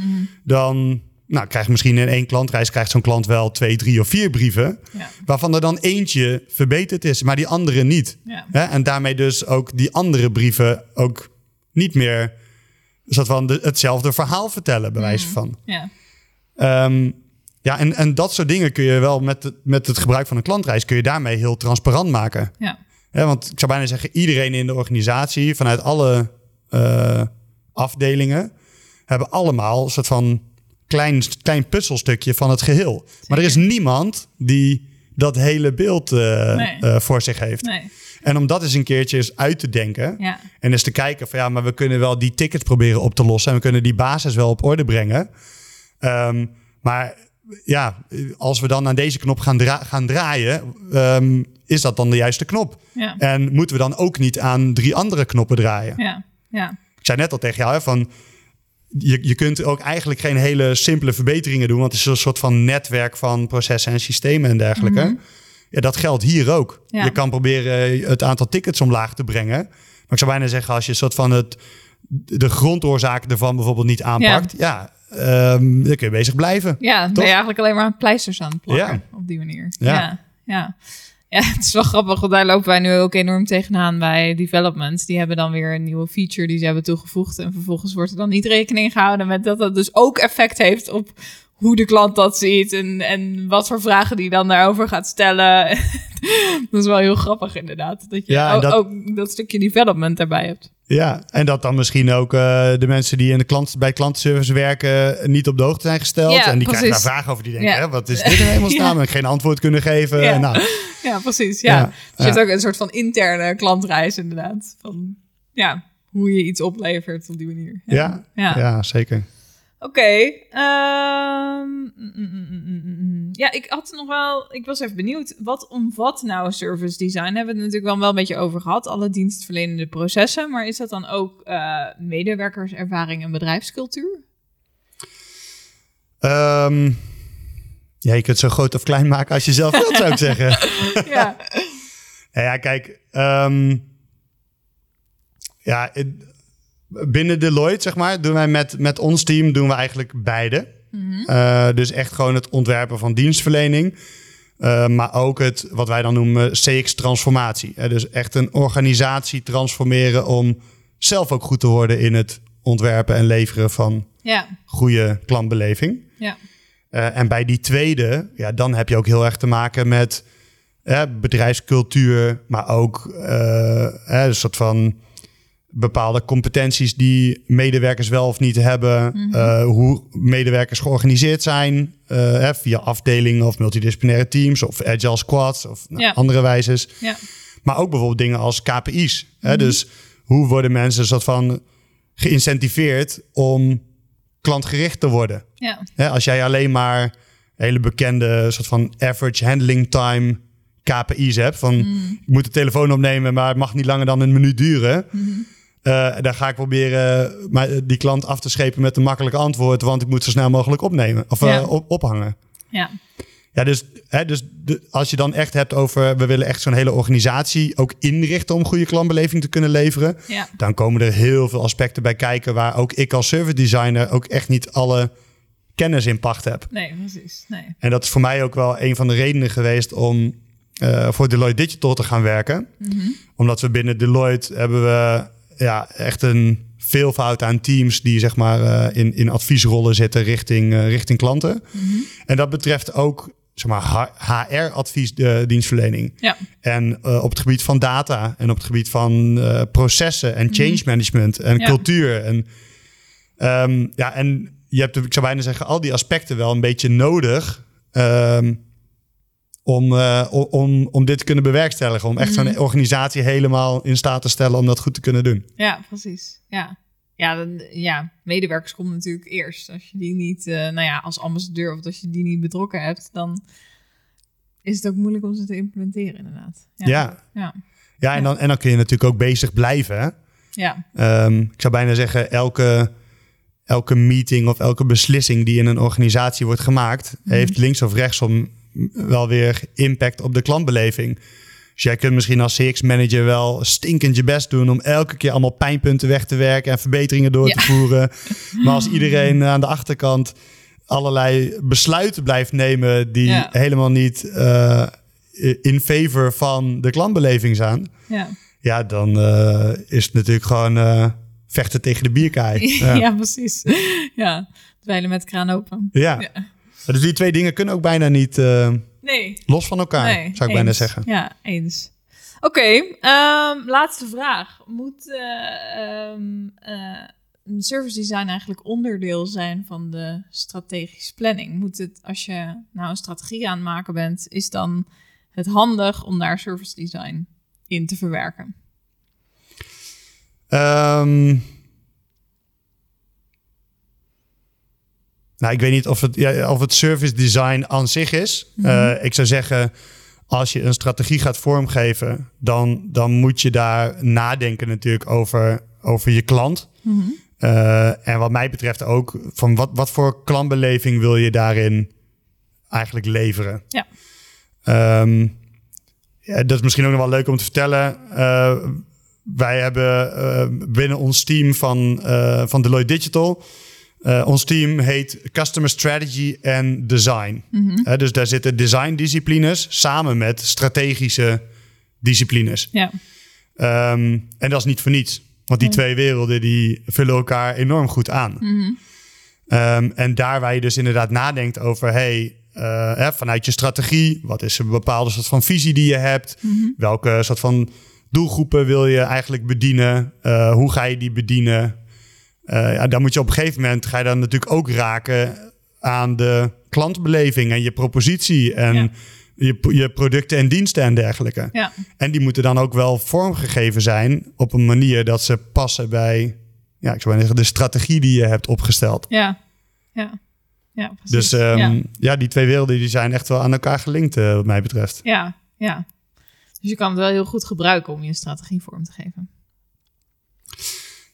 dan nou, krijg je misschien in één klantreis krijgt zo'n klant wel twee, drie of vier brieven, Ja. waarvan er dan eentje verbeterd is, maar die andere niet. Ja. Hè? En daarmee dus ook die andere brieven ook niet meer soort van de, hetzelfde verhaal vertellen, bij wijze van. Ja. Ehm, ja, en, en dat soort dingen kun je wel met het, met het gebruik van een klantreis, kun je daarmee heel transparant maken. Ja. Hè, want ik zou bijna zeggen, iedereen in de organisatie, vanuit alle eh, afdelingen, hebben allemaal een soort van klein, klein puzzelstukje van het geheel. Maar er is niemand die dat hele beeld eh, Nee. eh, voor zich heeft. Nee. En om dat eens een keertje eens uit te denken. Ja. En eens te kijken van ja, maar we kunnen wel die tickets proberen op te lossen. En we kunnen die basis wel op orde brengen. Ehm, maar ja, als we dan aan deze knop gaan, dra- gaan draaien, ehm, is dat dan de juiste knop? Ja. En moeten we dan ook niet aan drie andere knoppen draaien? Ja. Ja. Ik zei net al tegen jou hè, van. Je, je kunt ook eigenlijk geen hele simpele verbeteringen doen, want het is een soort van netwerk van processen en systemen en dergelijke. Ja, dat geldt hier ook. Ja. Je kan proberen het aantal tickets omlaag te brengen. Maar ik zou bijna zeggen, als je een soort van het, de grondoorzaak ervan bijvoorbeeld niet aanpakt, ja, ehm, dan kun je bezig blijven. Ja, dan ben je eigenlijk alleen maar pleisters aan het plakken op die manier. Ja. Ja. Ja. Het is wel grappig, want daar lopen wij nu ook enorm tegenaan bij development. Die hebben dan weer een nieuwe feature die ze hebben toegevoegd. En vervolgens wordt er dan niet rekening gehouden met dat dat dus ook effect heeft op hoe de klant dat ziet. En, en wat voor vragen die dan daarover gaat stellen. dat is wel heel grappig inderdaad. Dat je Ja, en ook, dat- ook dat stukje development daarbij hebt. Ja, en dat dan misschien ook eh, de mensen die in de klant, bij klantenservice werken niet op de hoogte zijn gesteld. Ja, en die krijgen daar vragen over. Die denken, Ja. hè, wat is dit in hemelsnaam? En geen antwoord kunnen geven. Ja. Nou, Ja, precies. Ja. Ja, Dus je hebt ja. ook een soort van interne klantreis inderdaad. Van ja, hoe je iets oplevert op die manier. ja, ja. Ja. zeker. Oké. ehm, mm, mm, mm, ja, ik had nog wel. Ik was even benieuwd. Wat omvat nou service design? Daar hebben we het natuurlijk wel, wel een beetje over gehad. Alle dienstverlenende processen. Maar is dat dan ook eh, medewerkerservaring en bedrijfscultuur? Ehm, ja, je kunt zo groot of klein maken als je zelf wilt, zou ik zeggen. ja. Ja, kijk. ehm, ja, het- binnen Deloitte, zeg maar, doen wij met, met ons team doen we eigenlijk beide. Eh, dus echt gewoon het ontwerpen van dienstverlening. Eh, maar ook het, wat wij dan noemen, CX-transformatie. Eh, dus echt een organisatie transformeren om zelf ook goed te worden in het ontwerpen en leveren van Ja. goede klantbeleving. Ja. En bij die tweede, ja, dan heb je ook heel erg te maken met bedrijfscultuur, maar ook een soort van bepaalde competenties die medewerkers wel of niet hebben, eh, hoe medewerkers georganiseerd zijn eh, eh, via afdelingen of multidisciplinaire teams of agile squads of nou, Ja. andere wijzes. Ja. Maar ook bijvoorbeeld dingen als KPI's. Hè? Dus hoe worden mensen soort van geïncentiveerd om klantgericht te worden? Ja. Hè, als jij alleen maar hele bekende soort van average handling time KPI's hebt. Van ik moet de telefoon opnemen, maar het mag niet langer dan een minuut duren. Eh, dan ga ik proberen maar die klant af te schepen met een makkelijk antwoord. Want ik moet zo snel mogelijk opnemen of eh, op, ophangen. Ja. Ja, dus, hè, dus de, als je dan echt hebt over... we willen echt zo'n hele organisatie ook inrichten... om goede klantbeleving te kunnen leveren... Ja. dan komen er heel veel aspecten bij kijken... waar ook ik als service designer ook echt niet alle kennis in pacht heb. Nee, precies. Nee. En dat is voor mij ook wel een van de redenen geweest om eh, voor Deloitte Digital te gaan werken. Omdat we binnen Deloitte hebben we ja, echt een veelvoud aan teams die zeg maar eh, in, in adviesrollen zitten richting, eh, richting klanten. En dat betreft ook zeg maar HR-advies dienstverlening. Ja. En eh, op het gebied van data en op het gebied van processen en change management en Ja. cultuur. En, ehm, ja, en je hebt, ik zou bijna zeggen, al die aspecten wel een beetje nodig ehm, om, eh, om, om dit te kunnen bewerkstelligen. Om echt zo'n organisatie helemaal in staat te stellen om dat goed te kunnen doen. Ja, precies. Ja. Ja, dan, ja, medewerkers komt natuurlijk eerst. Als je die niet, eh, nou ja, als ambassadeur of als je die niet betrokken hebt, dan is het ook moeilijk om ze te implementeren, inderdaad. Ja. Ja, Ja. ja, en, dan, en dan kun je natuurlijk ook bezig blijven. Hè? Ja. Ehm, ik zou bijna zeggen, elke, elke meeting of elke beslissing die in een organisatie wordt gemaakt, heeft links of rechtsom wel weer impact op de klantbeleving. Dus jij kunt misschien als CX-manager wel stinkend je best doen om elke keer allemaal pijnpunten weg te werken en verbeteringen door Ja. te voeren. Maar als iedereen aan de achterkant allerlei besluiten blijft nemen die Ja. helemaal niet eh, in favor van de klantbeleving zijn, Ja. ja, dan eh, is het natuurlijk gewoon eh, vechten tegen de bierkaai. Ja. Ja. precies. Ja, dweilen met de kraan open. Ja. Dus die twee dingen kunnen ook bijna niet eh, Nee, los van elkaar, nee. zou ik bijna zeggen. Ja, eens. Oké, ehm, laatste vraag. Moet eh, ehm, eh, service design eigenlijk onderdeel zijn van de strategische planning? Moet het, als je nou een strategie aan het maken bent, is dan het handig om daar service design in te verwerken? Ehm, nou, ik weet niet of het, ja, of het service design aan zich is. Eh, ik zou zeggen, als je een strategie gaat vormgeven, dan, dan moet je daar nadenken natuurlijk over, over je klant. Eh, en wat mij betreft ook van wat, wat voor klantbeleving wil je daarin eigenlijk leveren. Ja. Ehm, ja, dat is misschien ook nog wel leuk om te vertellen. Eh, wij hebben binnen ons team van, van Deloitte Digital. Eh, ons team heet Customer Strategy and Design. Eh, dus daar zitten design disciplines samen met strategische disciplines. Ja, Ehm, en dat is niet voor niets. Want die twee werelden die vullen elkaar enorm goed aan. Ehm, en daar waar je dus inderdaad nadenkt over... Hey, eh, hè, vanuit je strategie, wat is een bepaalde soort van visie die je hebt? Welke soort van doelgroepen wil je eigenlijk bedienen? Hoe ga je die bedienen? Eh, ja, dan moet je op een gegeven moment... ga je dan natuurlijk ook raken aan de klantbeleving... en je propositie en Ja. je, je producten en diensten en dergelijke. ja, En die moeten dan ook wel vormgegeven zijn op een manier dat ze passen bij, ja, ik zou zeggen, de strategie die je hebt opgesteld. ja, ja. Ja, precies. Dus ehm, ja. ja. die twee werelden die zijn echt wel aan elkaar gelinkt, eh, wat mij betreft. Ja, ja. Dus je kan het wel heel goed gebruiken om je strategie vorm te geven.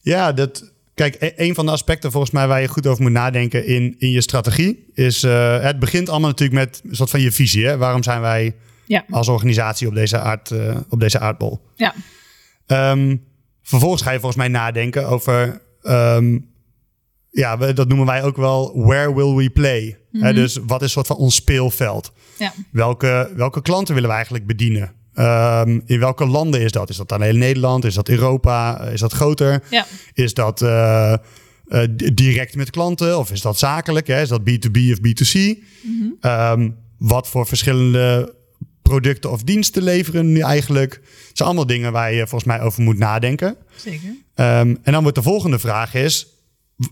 Ja, dat, kijk, e- een van de aspecten volgens mij waar je goed over moet nadenken in, in je strategie is, eh, het begint allemaal natuurlijk met een soort van je visie. Hè? Waarom zijn wij Ja, als organisatie op deze, aard, eh, op deze aardbol? ja, Ehm, vervolgens ga je volgens mij nadenken over, ehm, ja, dat noemen wij ook wel where will we play? Hè, dus wat is soort van ons speelveld? ja, Welke, welke klanten willen we eigenlijk bedienen? Ehm, in welke landen is dat? Is dat dan heel Nederland? Is dat Europa? Is dat groter? ja, Is dat eh, eh, direct met klanten? Of is dat zakelijk? Hè? Is dat B2B of B2C? Ehm, wat voor verschillende producten of diensten leveren nu eigenlijk? Het zijn allemaal dingen waar je volgens mij over moet nadenken. zeker. Ehm, en dan wordt de volgende vraag is...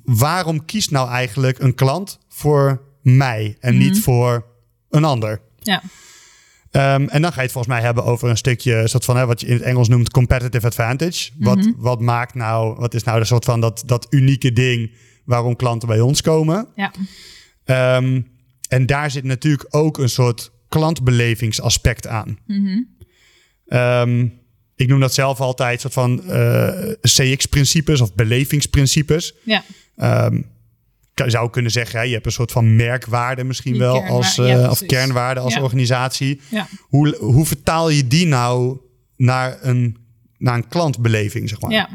waarom kiest nou eigenlijk een klant voor mij en niet voor een ander? Ja, Ehm, en dan ga je het volgens mij hebben over een stukje soort van hè, wat je in het Engels noemt competitive advantage. Wat, wat maakt nou, wat is nou de soort van dat, dat unieke ding waarom klanten bij ons komen? ja, Ehm, en daar zit natuurlijk ook een soort klantbelevingsaspect aan. Ehm, ik noem dat zelf altijd soort van eh, CX-principes of belevingsprincipes. ja, zou kunnen zeggen, hè, je hebt een soort van merkwaarde misschien Die wel als ja, eh, of kernwaarde als Ja. organisatie. Ja. Hoe, hoe vertaal je die nou naar een, naar een klantbeleving, zeg maar? Ja.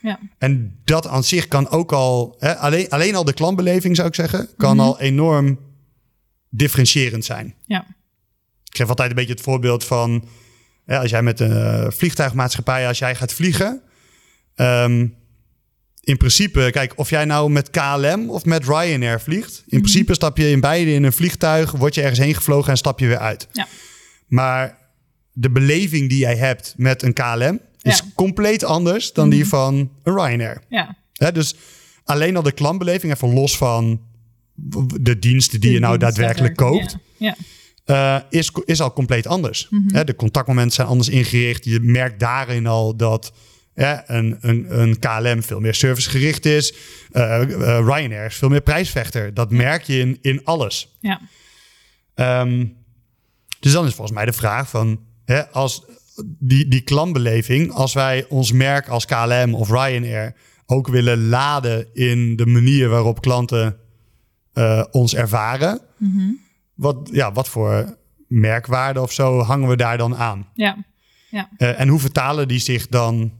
Ja. En dat aan zich kan ook al, hè, alleen, alleen al de klantbeleving zou ik zeggen, kan Mhm. al enorm differentiërend zijn. Ja. Ik geef altijd een beetje het voorbeeld van, hè, als jij met een vliegtuigmaatschappij, als jij gaat vliegen, ehm, in principe, kijk, of jij nou met KLM of met Ryanair vliegt, in principe stap je in beide in een vliegtuig, word je ergens heen gevlogen en stap je weer uit. Ja. Maar de beleving die jij hebt met een KLM is Ja. compleet anders dan die van een Ryanair. Ja. Hè, dus alleen al de klantbeleving, even los van de diensten die je nou daadwerkelijk koopt, Ja. Ja. eh, is, is al compleet anders. Mhm. Hè, de contactmomenten zijn anders ingericht. Je merkt daarin al dat hè, een, een, een KLM veel meer servicegericht is. Eh, eh, Ryanair is veel meer prijsvechter. Dat merk je in, in alles. Ja. Ehm, dus dan is volgens mij de vraag van... Hè, als die, die klantbeleving, als wij ons merk als KLM of Ryanair... ook willen laden in de manier waarop klanten eh, ons ervaren... Mhm. Wat, ja, wat voor merkwaarde of zo hangen we daar dan aan? Ja. Eh, en hoe vertalen die zich dan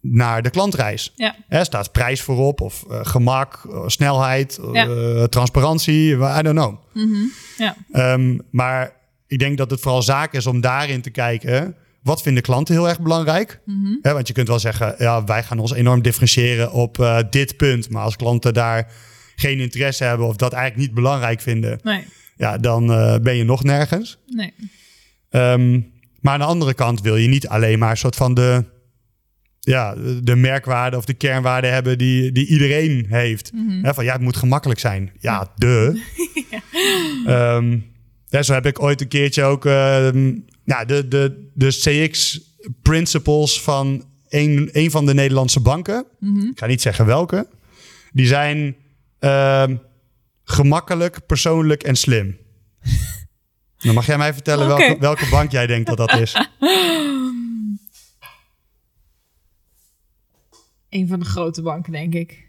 naar de klantreis? Ja. Hè, staat prijs voorop of eh, gemak, eh, snelheid, Ja. eh, transparantie, I don't know. Mhm. Ja. Ehm, maar ik denk dat het vooral zaak is om daarin te kijken. Wat vinden klanten heel erg belangrijk? Hè, want je kunt wel zeggen, ja, wij gaan ons enorm differentiëren op dit punt. Maar als klanten daar geen interesse hebben of dat eigenlijk niet belangrijk vinden, Nee. ja, dan ben je nog nergens. Nee. Ehm, maar aan de andere kant wil je niet alleen maar een soort van de, ja, de merkwaarde of de kernwaarde hebben die, die iedereen heeft. Hè, van ja, het moet gemakkelijk zijn. Ja, de. Ehm, ja, zo heb ik ooit een keertje ook ehm, ja, de, de, de CX principles van een, een van de Nederlandse banken. Mhm. Ik ga niet zeggen welke. Die zijn ehm, gemakkelijk, persoonlijk en slim. Dan mag jij mij vertellen welke, welke bank jij denkt dat dat is. Een van de grote banken, denk ik.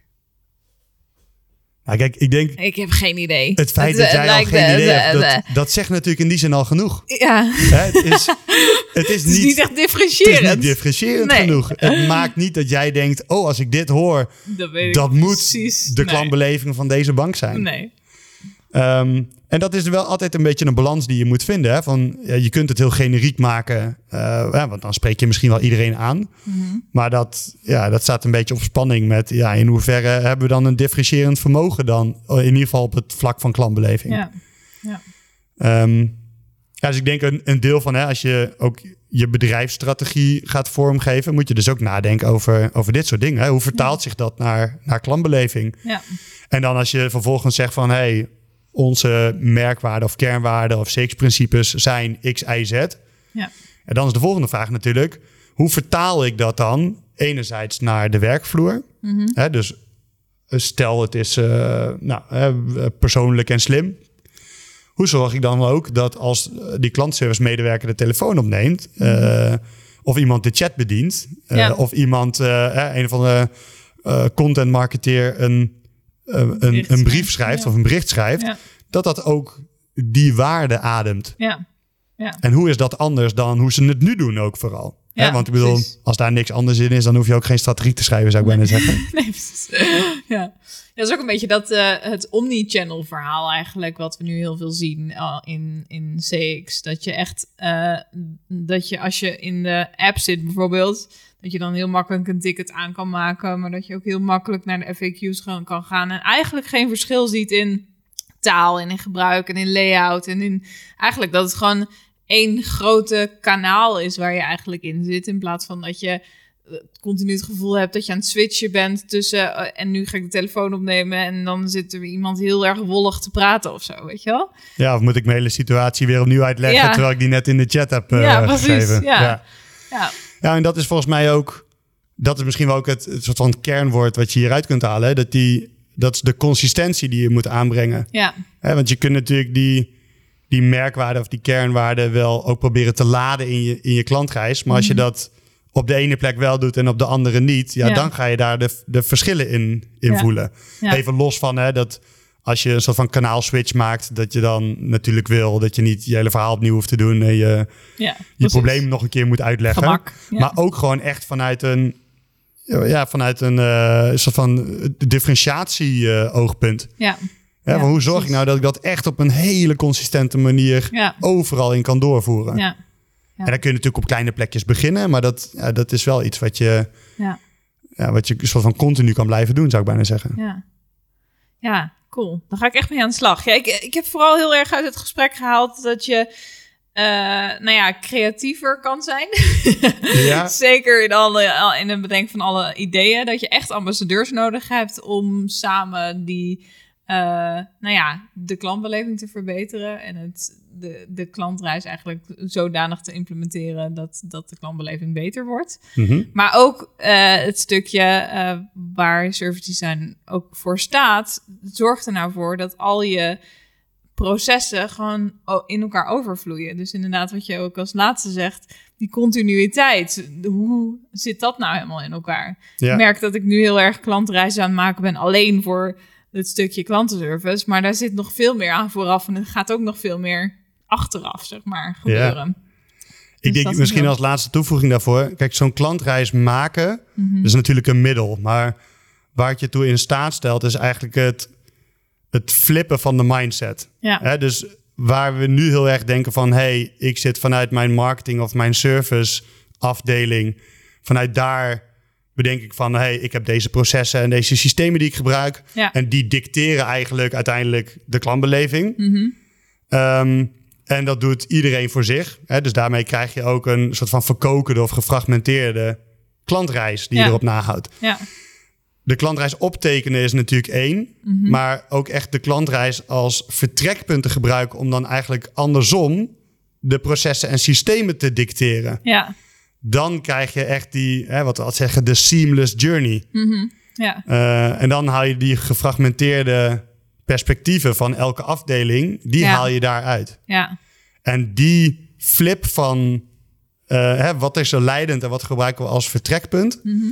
Nou, kijk, ik denk Ik heb geen idee. het feit dat jij al geen idee hebt, dat, dat zegt natuurlijk in die zin al genoeg. Ja, Hè, het, is, het is niet, niet echt het is differentiërend. niet differentiërend genoeg. Het maakt niet dat jij denkt, oh, als ik dit hoor, dat weet ik dat moet de klantbeleving van deze bank zijn. Nee. En dat is wel altijd een beetje een balans die je moet vinden. Hè? Van, ja, je kunt het heel generiek maken, eh, ja, want dan spreek je misschien wel iedereen aan. Mhm. Maar dat, ja, dat staat een beetje op spanning met ja, in hoeverre hebben we dan een differentiërend vermogen dan, in ieder geval op het vlak van klantbeleving. Ja. Ehm, ja, dus ik denk een, een deel van, hè, als je ook je bedrijfsstrategie gaat vormgeven, moet je dus ook nadenken over, over dit soort dingen. Hè? Hoe vertaalt zich dat naar, naar klantbeleving? Ja. En dan als je vervolgens zegt van, hey, onze merkwaarden of kernwaarden of CX-principes zijn X, Y, Z. Ja. En dan is de volgende vraag natuurlijk, hoe vertaal ik dat dan enerzijds naar de werkvloer? Mhm. Hè, dus eh, stel het is eh, nou, eh, persoonlijk en slim. Hoe zorg ik dan ook dat als die klantservice medewerker de telefoon opneemt... eh, of iemand de chat bedient... of iemand, een van de eh, content marketeer een, eh, een, een brief schrijft, ja. of een bericht schrijft... Ja. dat dat ook die waarde ademt. Ja. Ja. En hoe is dat anders dan hoe ze het nu doen ook vooral? Ja, Hè, want ik bedoel, precies. als daar niks anders in is... dan hoef je ook geen strategie te schrijven, zou ik bijna zeggen. Nee, precies. ja. Dat is ook een beetje dat, eh, het omni-channel verhaal eigenlijk, wat we nu heel veel zien eh, in, in CX. Dat je echt, dat je als je in de app zit bijvoorbeeld, dat je dan heel makkelijk een ticket aan kan maken, maar dat je ook heel makkelijk naar de FAQ's gewoon kan gaan en eigenlijk geen verschil ziet in taal en in gebruik en in layout en in eigenlijk dat het gewoon één grote kanaal is waar je eigenlijk in zit, in plaats van dat je eh, continu het gevoel hebt dat je aan het switchen bent tussen eh, en nu ga ik de telefoon opnemen en dan zit er iemand heel erg wollig te praten of zo, weet je wel? Ja, of moet ik mijn hele situatie weer opnieuw uitleggen... Ja. terwijl ik die net in de chat heb eh, Ja, precies, gegeven? ja. ja. Ja, Ja, en dat is volgens mij ook... dat is misschien wel ook het, het soort van kernwoord wat je hieruit kunt halen. Hè? Dat, die, dat is de consistentie die je moet aanbrengen. ja, Hè? Want je kunt natuurlijk die, die merkwaarde of die kernwaarde... wel ook proberen te laden in je, in je klantreis. Maar als je Mhm. dat op de ene plek wel doet en op de andere niet, ja, Ja. dan ga je daar de, de verschillen in, in Ja. voelen. Ja. Even los van hè, dat als je een soort van kanaalswitch maakt, dat je dan natuurlijk wil dat je niet je hele verhaal opnieuw hoeft te doen en je, Ja, je probleem nog een keer moet uitleggen. Gemak. Ja. Maar ook gewoon echt vanuit een, ja, vanuit een eh, soort van differentiatie-oogpunt. ja. Ja, Ja, maar hoe zorg ik nou dat ik dat echt op een hele consistente manier overal in kan doorvoeren? Ja. En dan kun je natuurlijk op kleine plekjes beginnen, maar dat, dat is wel iets wat je, Ja. ja, wat je soort van continu kan blijven doen, zou ik bijna zeggen. Ja. Ja, cool. Dan ga ik echt mee aan de slag. Ja, ik, ik heb vooral heel erg uit het gesprek gehaald dat je, eh, nou ja, creatiever kan zijn. Ja. Zeker in, alle, al- in het bedenken van alle ideeën. Dat je echt ambassadeurs nodig hebt om samen die, eh, nou ja, de klantbeleving te verbeteren. En het, de, de klantreis eigenlijk zodanig te implementeren dat, dat de klantbeleving beter wordt. Mhm. Maar ook eh, het stukje eh, waar service design ook voor staat, zorgt er nou voor dat al je processen gewoon in elkaar overvloeien. Dus inderdaad, wat je ook als laatste zegt, die continuïteit. Hoe zit dat nou helemaal in elkaar? Ja. Ik merk dat ik nu heel erg klantreizen aan het maken ben, alleen voor het stukje klantenservice. Maar daar zit nog veel meer aan vooraf en er gaat ook nog veel meer achteraf, zeg maar, gebeuren. Ik Dus denk is misschien als laatste toevoeging daarvoor. Kijk, zo'n klantreis maken Mhm. is natuurlijk een middel. Maar waar het je toe in staat stelt, is eigenlijk het, het flippen van de mindset. Ja. Hè, dus waar we nu heel erg denken van... hey, ik zit vanuit mijn marketing of mijn service afdeling... vanuit daar bedenk ik van... hey, ik heb deze processen en deze systemen die ik gebruik... Ja. en die dicteren eigenlijk uiteindelijk de klantbeleving. Mhm. Ehm, en dat doet iedereen voor zich. Hè? Dus daarmee krijg je ook een soort van verkokende of gefragmenteerde klantreis die Ja. je erop nahoudt. Ja. De klantreis optekenen is natuurlijk één, Mhm. maar ook echt de klantreis als vertrekpunt te gebruiken om dan eigenlijk andersom de processen en systemen te dicteren. Ja. Dan krijg je echt die, hè, wat we altijd zeggen, de seamless journey. Mhm. Ja. Eh, en dan haal je die gefragmenteerde perspectieven van elke afdeling, die Ja. haal je daaruit. Ja. En die flip van eh, hè, wat is er leidend en wat gebruiken we als vertrekpunt, Mhm.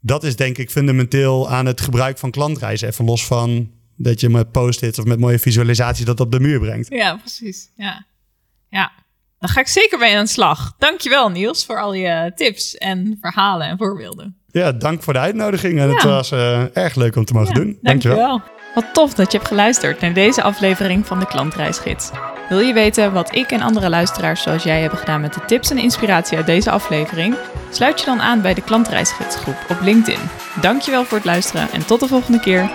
dat is denk ik fundamenteel aan het gebruik van klantreizen. Even los van dat je met post-its of met mooie visualisaties dat op de muur brengt. Ja, precies. Ja. Ja. Daar ga ik zeker mee aan de slag. Dankjewel Niels voor al je tips en verhalen en voorbeelden. Ja, dank voor de uitnodiging en het was eh, erg leuk om te mogen Ja, doen. Dankjewel. Wat tof dat je hebt geluisterd naar deze aflevering van de Klantreisgids. Wil je weten wat ik en andere luisteraars zoals jij hebben gedaan met de tips en inspiratie uit deze aflevering? Sluit je dan aan bij de Klantreisgidsgroep op LinkedIn. Dankjewel voor het luisteren en tot de volgende keer.